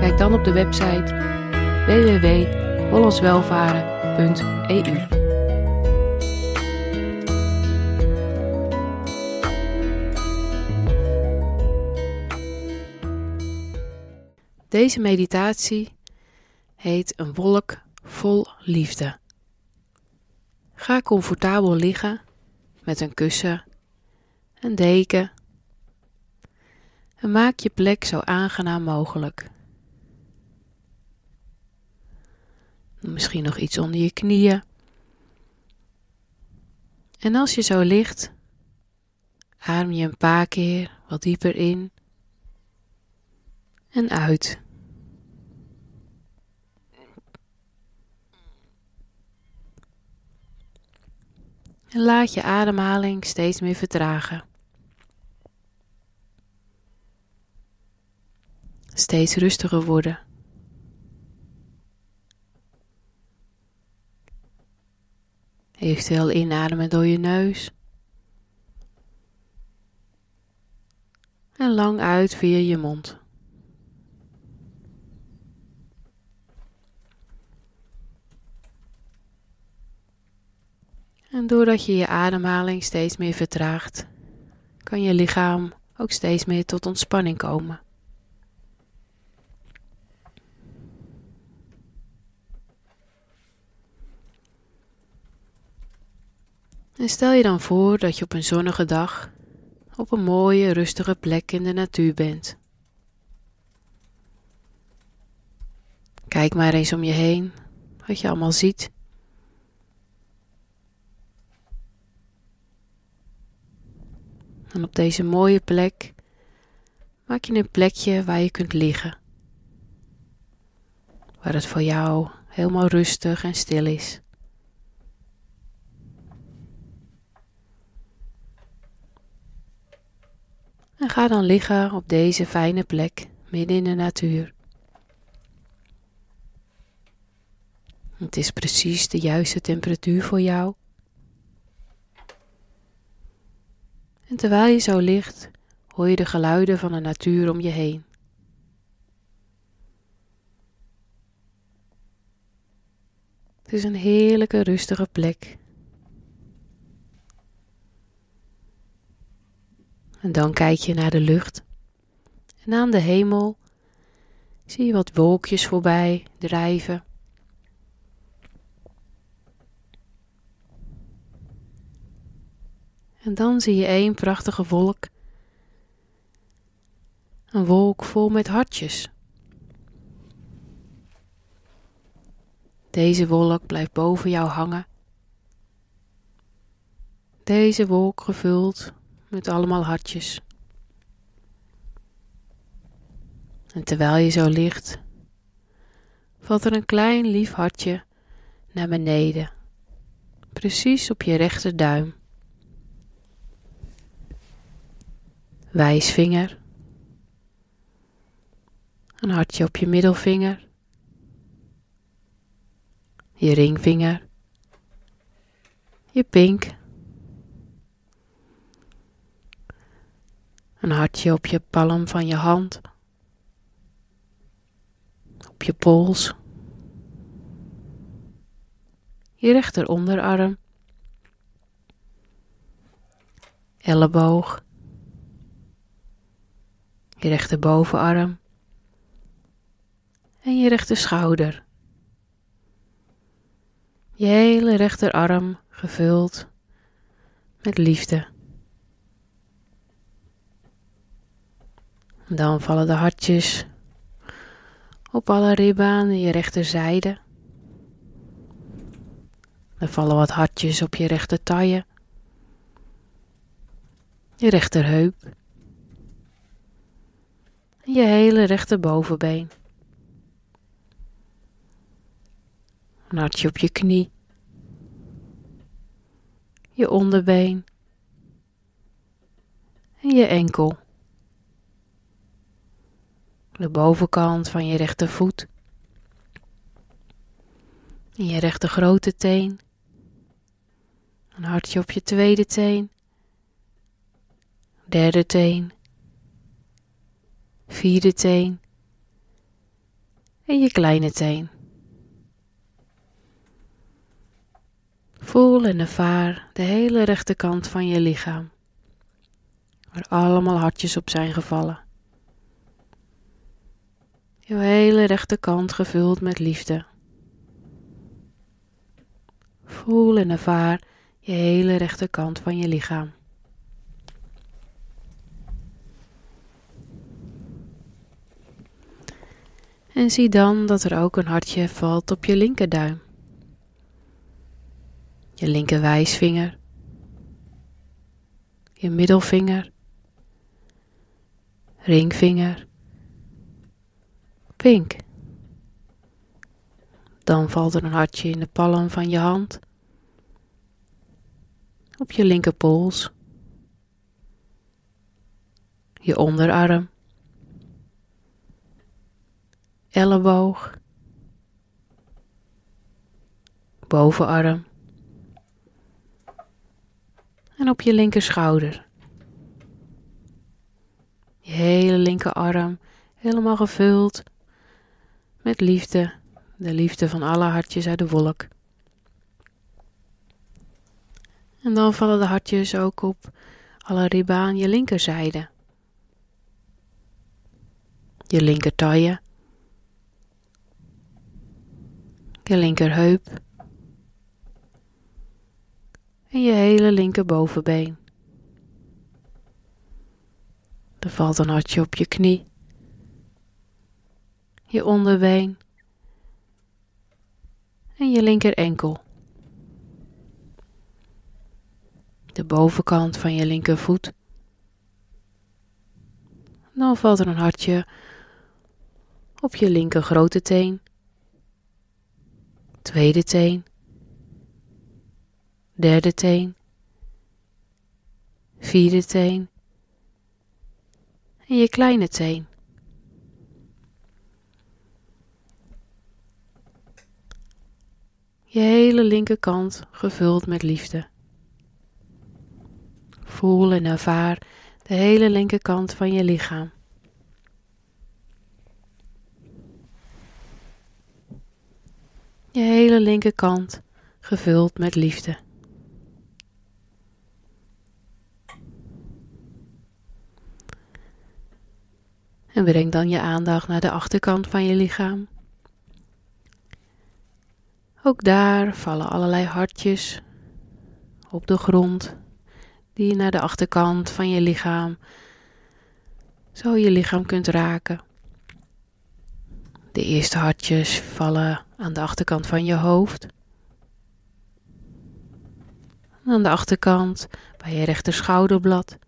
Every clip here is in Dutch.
Kijk dan op de website www.hollandswelvaren.eu. Deze meditatie heet een wolk vol liefde. Ga comfortabel liggen met een kussen, een deken en maak je plek zo aangenaam mogelijk. Misschien nog iets onder je knieën. En als je zo ligt, adem je een paar keer wat dieper in en uit. En laat je ademhaling steeds meer vertragen. Steeds rustiger worden. Eventueel inademen door je neus. En lang uit via je mond. En doordat je je ademhaling steeds meer vertraagt, kan je lichaam ook steeds meer tot ontspanning komen. En stel je dan voor dat je op een zonnige dag op een mooie, rustige plek in de natuur bent. Kijk maar eens om je heen wat je allemaal ziet. En op deze mooie plek maak je een plekje waar je kunt liggen. Waar het voor jou helemaal rustig en stil is. En ga dan liggen op deze fijne plek midden in de natuur. Het is precies de juiste temperatuur voor jou. En terwijl je zo ligt, hoor je de geluiden van de natuur om je heen. Het is een heerlijke rustige plek En dan kijk je naar de lucht. En aan de hemel zie je wat wolkjes voorbij drijven. En dan zie je één prachtige wolk. Een wolk vol met hartjes. Deze wolk blijft boven jou hangen. Deze wolk gevuld met allemaal hartjes. En terwijl je zo ligt, valt er een klein lief hartje naar beneden, precies op je rechterduim. Wijsvinger, een hartje op je middelvinger, je ringvinger, je pink Een hartje op je palm van je hand. Op je pols. Je rechteronderarm. Elleboog. Je rechterbovenarm. En je rechterschouder. Je hele rechterarm gevuld met liefde. Dan vallen de hartjes op alle ribben je rechterzijde. Dan vallen wat hartjes op je rechtertaille, je rechterheup je hele rechterbovenbeen. Een hartje op je knie. Je onderbeen. En je enkel. De bovenkant van je rechtervoet. Je rechter grote teen. Een hartje op je tweede teen. Derde teen. Vierde teen. En je kleine teen. Voel en ervaar de hele rechterkant van je lichaam, waar allemaal hartjes op zijn gevallen. Je hele rechterkant gevuld met liefde. Voel en ervaar je hele rechterkant van je lichaam. En zie dan dat er ook een hartje valt op je linkerduim. Je linker wijsvinger. Je middelvinger. Ringvinger. Pink. Dan valt er een hartje in de palm van je hand. Op je linkerpols. Je onderarm. Elleboog. Bovenarm. En op je linkerschouder. Je hele linkerarm helemaal gevuld met liefde, de liefde van alle hartjes uit de wolk. En dan vallen de hartjes ook op alle ribben aan je linkerzijde. Je linkertaille. Je linkerheup. En je hele linkerbovenbeen. Er valt een hartje op je knie je onderbeen en je linker enkel. De bovenkant van je linkervoet. Dan valt er een hartje op je linker grote teen, tweede teen, derde teen, vierde teen en je kleine teen. Je hele linkerkant gevuld met liefde. Voel en ervaar de hele linkerkant van je lichaam. Je hele linkerkant gevuld met liefde. En breng dan je aandacht naar de achterkant van je lichaam. Ook daar vallen allerlei hartjes op de grond die je naar de achterkant van je lichaam, zo je lichaam kunt raken. De eerste hartjes vallen aan de achterkant van je hoofd. aan de achterkant bij je rechter schouderblad.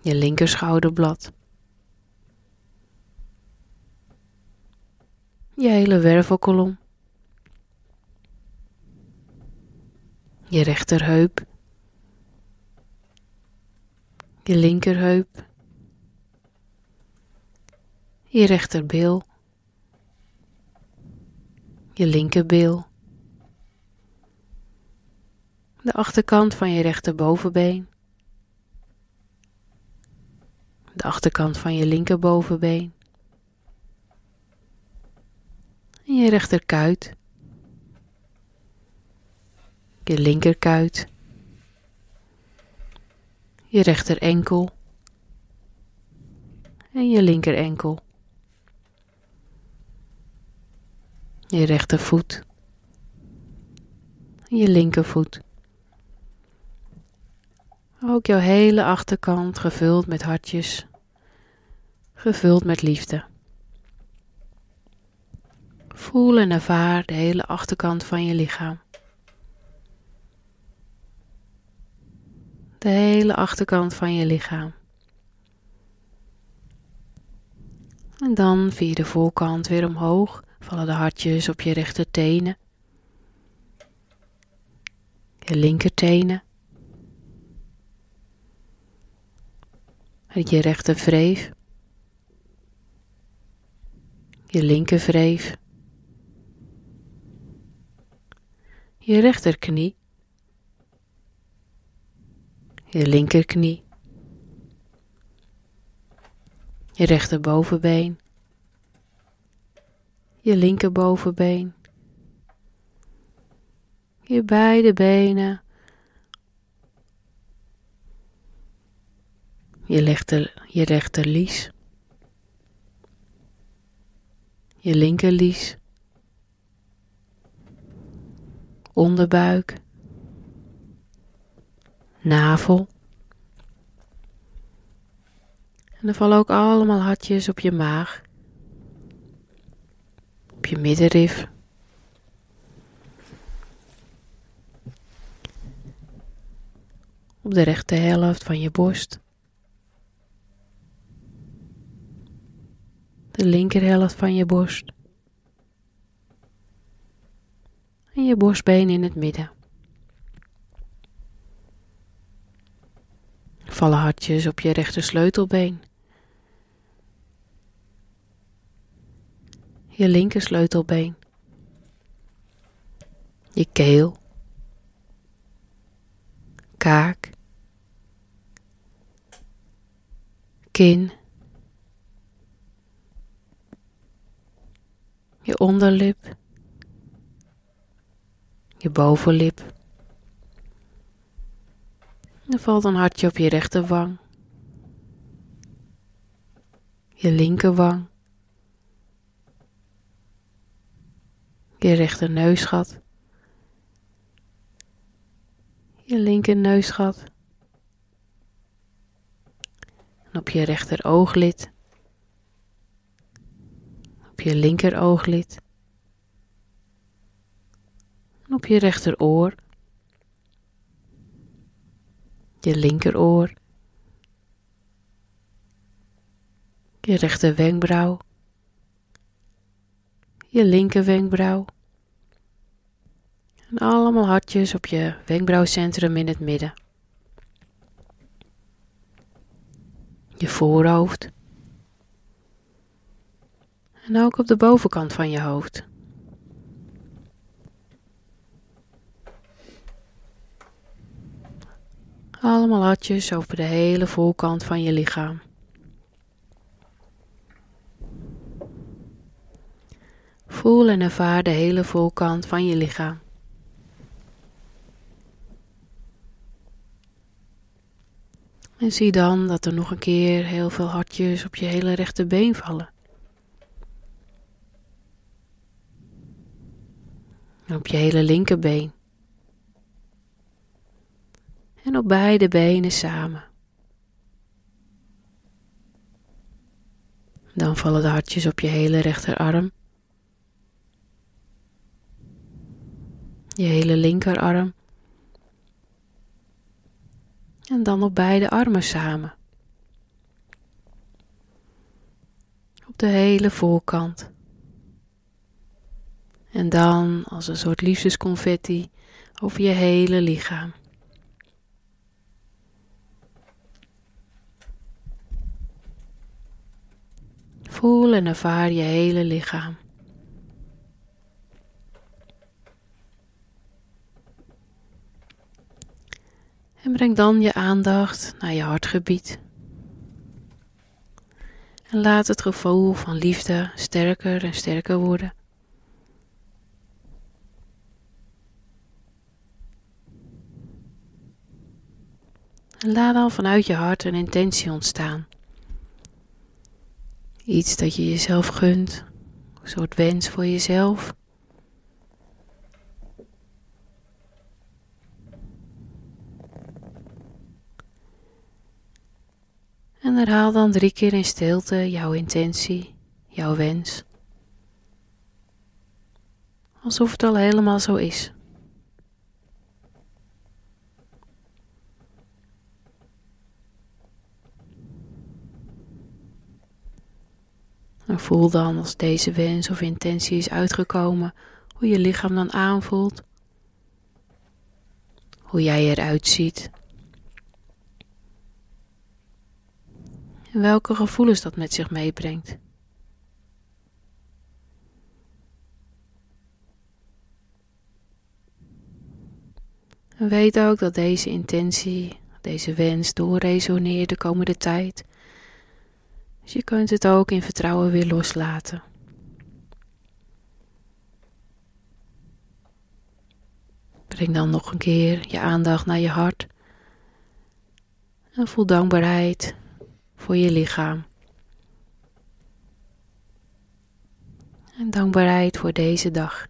Je linker schouderblad. Je hele wervelkolom, je rechterheup, je linkerheup, je rechterbeel, je linkerbeel, de achterkant van je rechterbovenbeen, de achterkant van je linkerbovenbeen, en je rechterkuit, je linkerkuit, je rechter enkel. En je linker enkel, je rechtervoet. Je linkervoet. Ook jouw hele achterkant gevuld met hartjes, gevuld met liefde. Voel en ervaar de hele achterkant van je lichaam. De hele achterkant van je lichaam. En dan via de voorkant weer omhoog vallen de hartjes op je rechtertenen, je linkertenen, je rechtervreef, je linkervreef, je rechterknie, je linkerknie, je rechterbovenbeen, je linkerbovenbeen, je beide benen, je, rechter, je rechterlies, je linkerlies, onderbuik, navel. En er vallen ook allemaal hartjes op je maag, op je middenrif. Op de rechte helft van je borst. De linkerhelft van je borst. En je borstbeen in het midden. Vallen hartjes op je rechter sleutelbeen. Je linker sleutelbeen. Je keel. Kaak. Kin. Je onderlip. Je bovenlip. Er valt een hartje op je rechterwang. Je linkerwang. Je rechter neusgat. Je linker neusgat. En op je rechter ooglid. Op je linker ooglid. En op je rechteroor je linkeroor, je rechter wenkbrauw, je linker wenkbrauw. En allemaal hartjes op je wenkbrauwcentrum in het midden. Je voorhoofd. En ook op de bovenkant van je hoofd. Allemaal hartjes over de hele voorkant van je lichaam. Voel en ervaar de hele voorkant van je lichaam. En zie dan dat er nog een keer heel veel hartjes op je hele rechterbeen vallen. En op je hele linkerbeen en op beide benen samen. Dan vallen de hartjes op je hele rechterarm. Je hele linkerarm. En dan op beide armen samen. Op de hele voorkant. En dan als een soort liefdesconfetti over je hele lichaam. Voel en ervaar je hele lichaam. En breng dan je aandacht naar je hartgebied. En laat het gevoel van liefde sterker en sterker worden. En laat dan vanuit je hart een intentie ontstaan. Iets dat je jezelf gunt, een soort wens voor jezelf. En herhaal dan drie keer in stilte jouw intentie, jouw wens. Alsof het al helemaal zo is. En voel dan als deze wens of intentie is uitgekomen, hoe je lichaam dan aanvoelt, hoe jij eruit ziet. Welke gevoelens dat met zich meebrengt. En weet ook dat deze intentie, deze wens doorresoneert de komende tijd. Dus je kunt het ook in vertrouwen weer loslaten. Breng dan nog een keer je aandacht naar je hart. En voel dankbaarheid voor je lichaam. En dankbaarheid voor deze dag.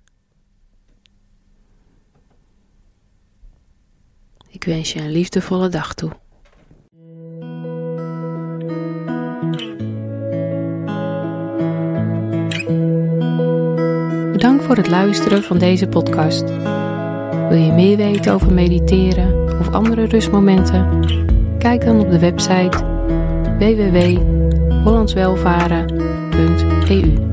Ik wens je een liefdevolle dag toe. Voor het luisteren van deze podcast. Wil je meer weten over mediteren of andere rustmomenten? Kijk dan op de website www.hollandswelvaren.eu